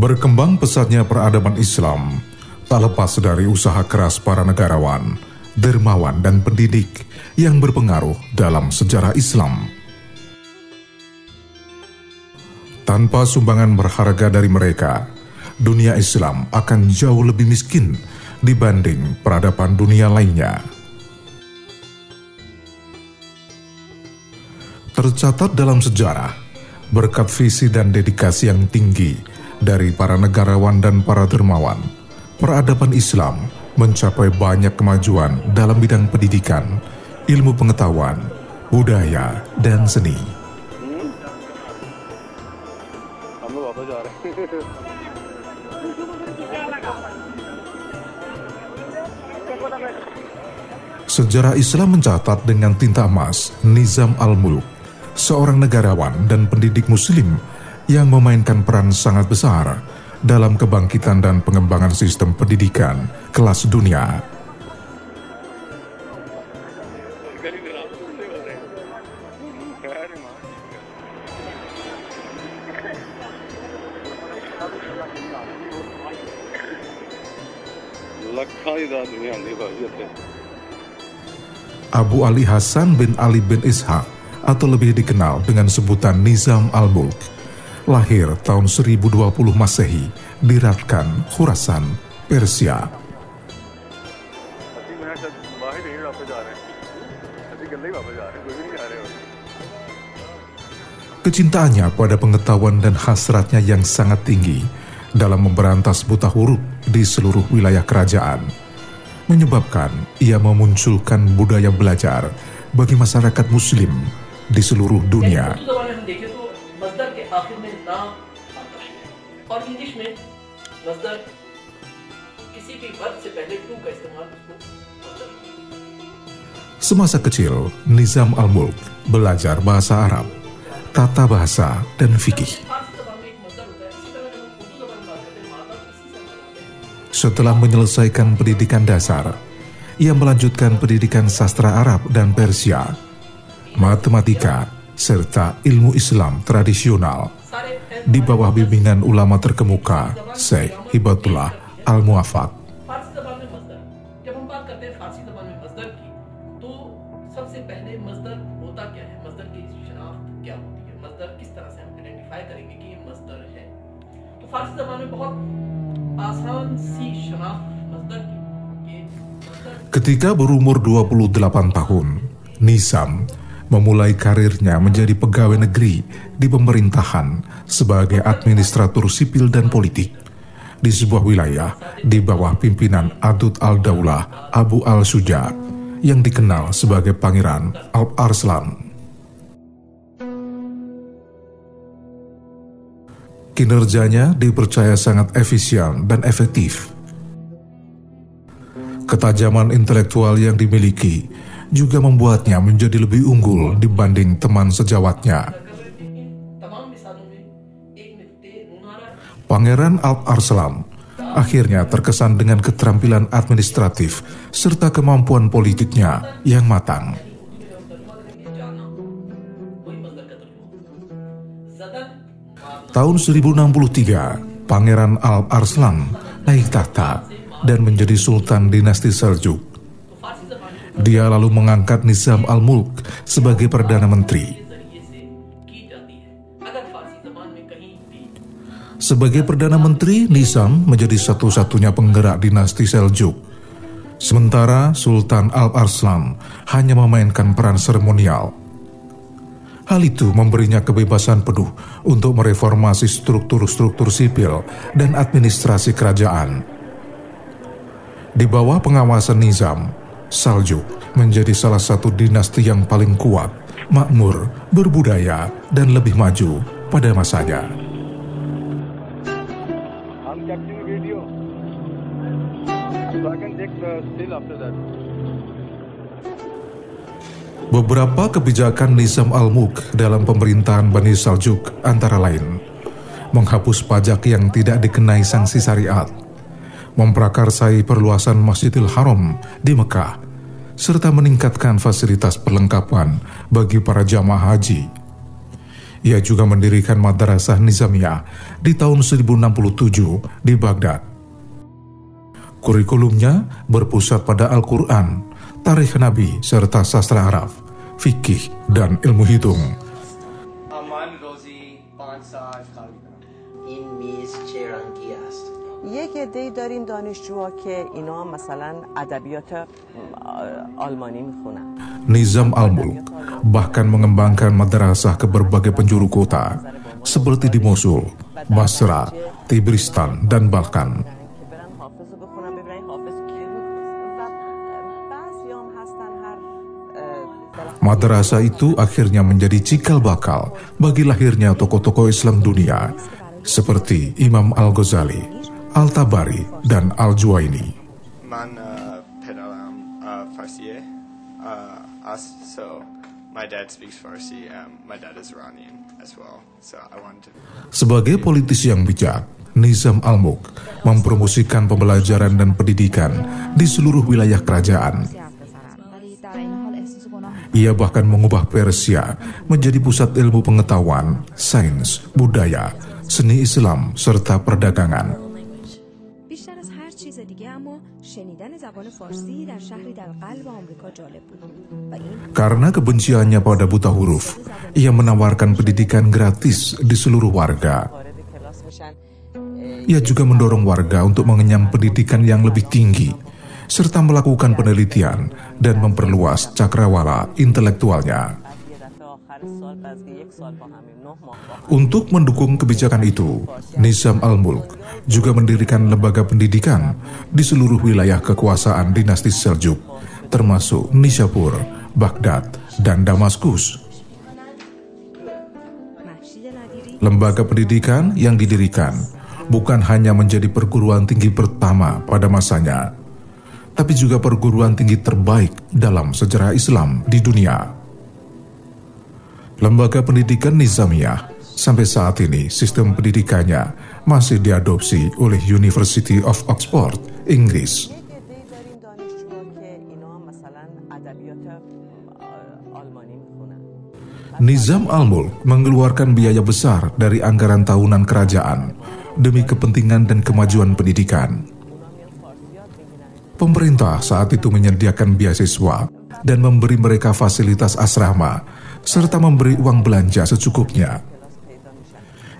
Berkembang pesatnya peradaban Islam tak lepas dari usaha keras para negarawan, dermawan dan pendidik yang berpengaruh dalam sejarah Islam. Tanpa sumbangan berharga dari mereka, dunia Islam akan jauh lebih miskin dibanding peradaban dunia lainnya. Tercatat dalam sejarah, berkat visi dan dedikasi yang tinggi dari para negarawan dan para dermawan, peradaban Islam mencapai banyak kemajuan dalam bidang pendidikan, ilmu pengetahuan, budaya, dan seni. Sejarah Islam mencatat dengan tinta emas Nizam al-Mulk, seorang negarawan dan pendidik muslim yang memainkan peran sangat besar dalam kebangkitan dan pengembangan sistem pendidikan kelas dunia. Abu Ali Hasan bin Ali bin Ishaq atau lebih dikenal dengan sebutan Nizam al-Mulk lahir tahun 1020 Masehi di Ratkan, Khurasan, Persia. Kecintaannya pada pengetahuan dan hasratnya yang sangat tinggi dalam memberantas buta huruf di seluruh wilayah kerajaan menyebabkan ia memunculkan budaya belajar bagi masyarakat muslim di seluruh dunia. और इंग्लिश में मजदर किसी भी वर्ब से पहले टू का इस्तेमाल Semasa kecil, Nizam al-Mulk belajar bahasa Arab, tata bahasa, dan fikih. Setelah menyelesaikan pendidikan dasar, ia melanjutkan pendidikan sastra Arab dan Persia, matematika, serta ilmu Islam tradisional di bawah bimbingan ulama terkemuka Syekh Hibatullah Al-Muafak. Ketika berumur 28 tahun, Nizam memulai karirnya menjadi pegawai negeri di pemerintahan sebagai administratur sipil dan politik di sebuah wilayah di bawah pimpinan Adud al-Daulah Abu al-Suja yang dikenal sebagai Pangeran Alp Arslan. Kinerjanya dipercaya sangat efisien dan efektif. Ketajaman intelektual yang dimiliki juga membuatnya menjadi lebih unggul dibanding teman sejawatnya. Pangeran Alp Arslan akhirnya terkesan dengan keterampilan administratif serta kemampuan politiknya yang matang. Tahun 1063, Pangeran Alp Arslan naik tahta dan menjadi Sultan dinasti Seljuk. Dia lalu mengangkat Nizam al-Mulk sebagai Perdana Menteri. Sebagai Perdana Menteri, Nizam menjadi satu-satunya penggerak dinasti Seljuk. Sementara Sultan Al-Arslan hanya memainkan peran seremonial. Hal itu memberinya kebebasan penuh untuk mereformasi struktur-struktur sipil dan administrasi kerajaan. Di bawah pengawasan Nizam, Saljuk menjadi salah satu dinasti yang paling kuat, makmur, berbudaya, dan lebih maju pada masanya. Beberapa kebijakan Nizam al-Mulk dalam pemerintahan Bani Saljuk antara lain menghapus pajak yang tidak dikenai sanksi syariat, memprakarsai perluasan Masjidil Haram di Mekah, serta meningkatkan fasilitas perlengkapan bagi para jamaah haji. Ia juga mendirikan Madrasah Nizamiyah di tahun 1067 di Baghdad. Kurikulumnya berpusat pada Al-Quran, tarikh Nabi, serta sastra Arab, fikih, dan ilmu hitung. عده داریم دانشجوها که اینا مثلا ادبیات آلمانی میخونن Nizam al-Mulk bahkan mengembangkan madrasah ke berbagai penjuru kota seperti di Mosul, Basra, Tibristan, dan Balkan. Madrasah itu akhirnya menjadi cikal bakal bagi lahirnya tokoh-tokoh Islam dunia seperti Imam Al-Ghazali, Al-Tabari, dan Al-Juwaini. Sebagai politisi yang bijak, Nizam Al-Mulk mempromosikan pembelajaran dan pendidikan di seluruh wilayah kerajaan ia bahkan mengubah Persia menjadi pusat ilmu pengetahuan, sains, budaya, seni Islam, serta perdagangan. Karena kebenciannya pada buta huruf, ia menawarkan pendidikan gratis di seluruh warga. Ia juga mendorong warga untuk mengenyam pendidikan yang lebih tinggi serta melakukan penelitian dan memperluas cakrawala intelektualnya. Untuk mendukung kebijakan itu, Nizam Al-Mulk juga mendirikan lembaga pendidikan di seluruh wilayah kekuasaan dinasti Seljuk, termasuk Nishapur, Baghdad, dan Damaskus. Lembaga pendidikan yang didirikan bukan hanya menjadi perguruan tinggi pertama pada masanya, tapi juga perguruan tinggi terbaik dalam sejarah Islam di dunia. Lembaga pendidikan Nizamiyah sampai saat ini sistem pendidikannya masih diadopsi oleh University of Oxford, Inggris. Nizam al-Mulk mengeluarkan biaya besar dari anggaran tahunan kerajaan demi kepentingan dan kemajuan pendidikan. Pemerintah saat itu menyediakan beasiswa dan memberi mereka fasilitas asrama, serta memberi uang belanja secukupnya.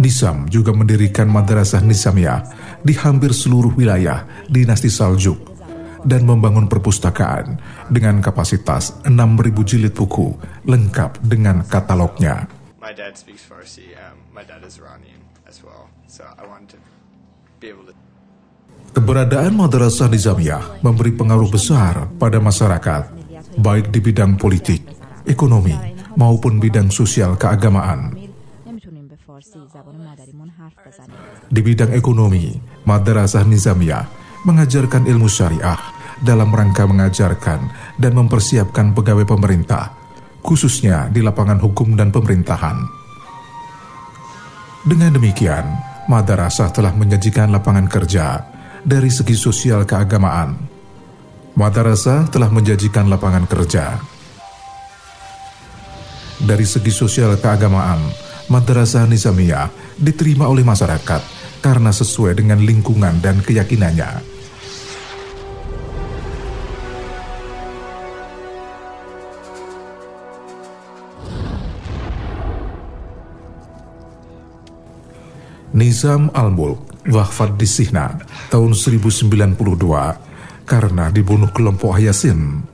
Nisam juga mendirikan madrasah Nisamiyah di hampir seluruh wilayah dinasti Saljuk dan membangun perpustakaan dengan kapasitas 6.000 jilid buku lengkap dengan katalognya. My dad speaks Farsi. Um, my dad is Iranian as well, so I want to be able to Keberadaan Madrasah Nizamiyah memberi pengaruh besar pada masyarakat, baik di bidang politik, ekonomi, maupun bidang sosial keagamaan. Di bidang ekonomi, Madrasah Nizamiyah mengajarkan ilmu syariah dalam rangka mengajarkan dan mempersiapkan pegawai pemerintah, khususnya di lapangan hukum dan pemerintahan. Dengan demikian, madrasah telah menyajikan lapangan kerja dari segi sosial keagamaan. Madrasah telah menjanjikan lapangan kerja. Dari segi sosial keagamaan, Madrasah Nizamiyah diterima oleh masyarakat karena sesuai dengan lingkungan dan keyakinannya. Nizam al-Mulk wafat di Sihna tahun 1092 karena dibunuh kelompok Hayasin.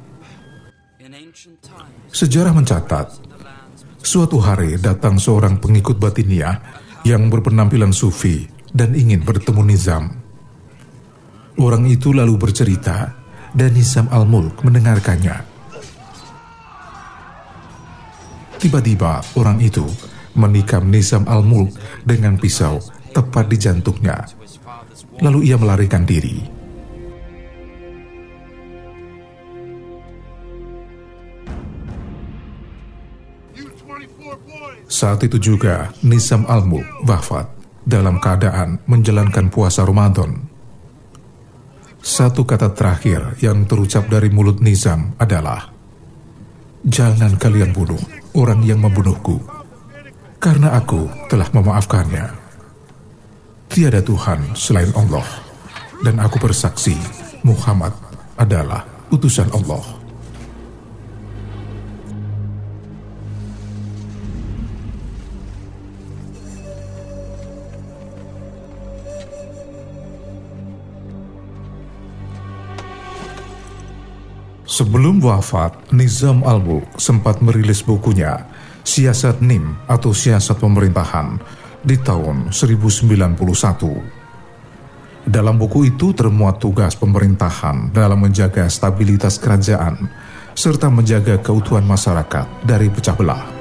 Sejarah mencatat, suatu hari datang seorang pengikut batiniah yang berpenampilan sufi dan ingin bertemu Nizam. Orang itu lalu bercerita dan Nizam al-Mulk mendengarkannya. Tiba-tiba orang itu menikam Nizam al-Mulk dengan pisau tepat di jantungnya. Lalu ia melarikan diri. Saat itu juga Nizam Almu wafat dalam keadaan menjalankan puasa Ramadan. Satu kata terakhir yang terucap dari mulut Nizam adalah, Jangan kalian bunuh orang yang membunuhku. karena aku telah memaafkannya. Tiada Tuhan selain Allah, dan aku bersaksi Muhammad adalah utusan Allah. Sebelum wafat, Nizam al-Mulk sempat merilis bukunya Siasat NIM atau Siasat Pemerintahan di tahun 1091. Dalam buku itu termuat tugas pemerintahan dalam menjaga stabilitas kerajaan serta menjaga keutuhan masyarakat dari pecah belah.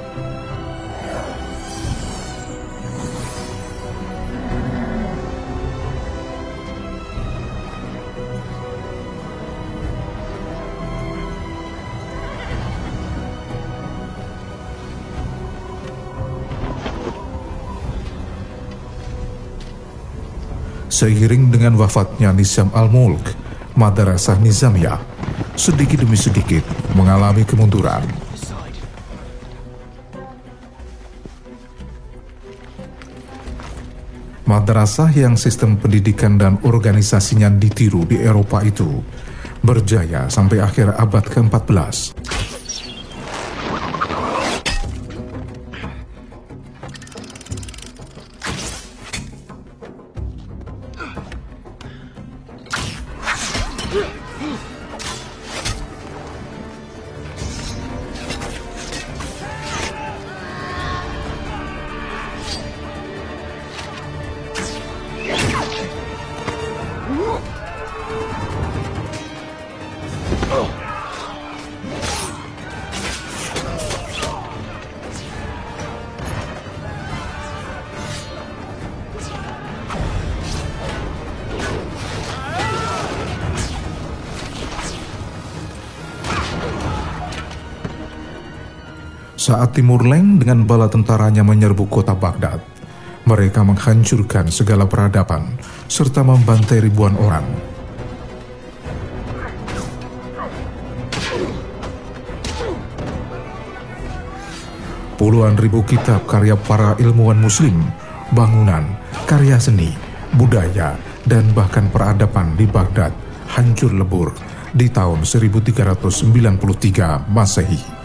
Seiring dengan wafatnya Nizam al-Mulk, Madrasah Nizamiyah sedikit demi sedikit mengalami kemunduran. Madrasah yang sistem pendidikan dan organisasinya ditiru di Eropa itu berjaya sampai akhir abad ke-14. Saat Timur Leng dengan bala tentaranya menyerbu kota Baghdad, mereka menghancurkan segala peradaban serta membantai ribuan orang. Puluhan ribu kitab karya para ilmuwan muslim, bangunan, karya seni, budaya, dan bahkan peradaban di Baghdad hancur lebur di tahun 1393 Masehi.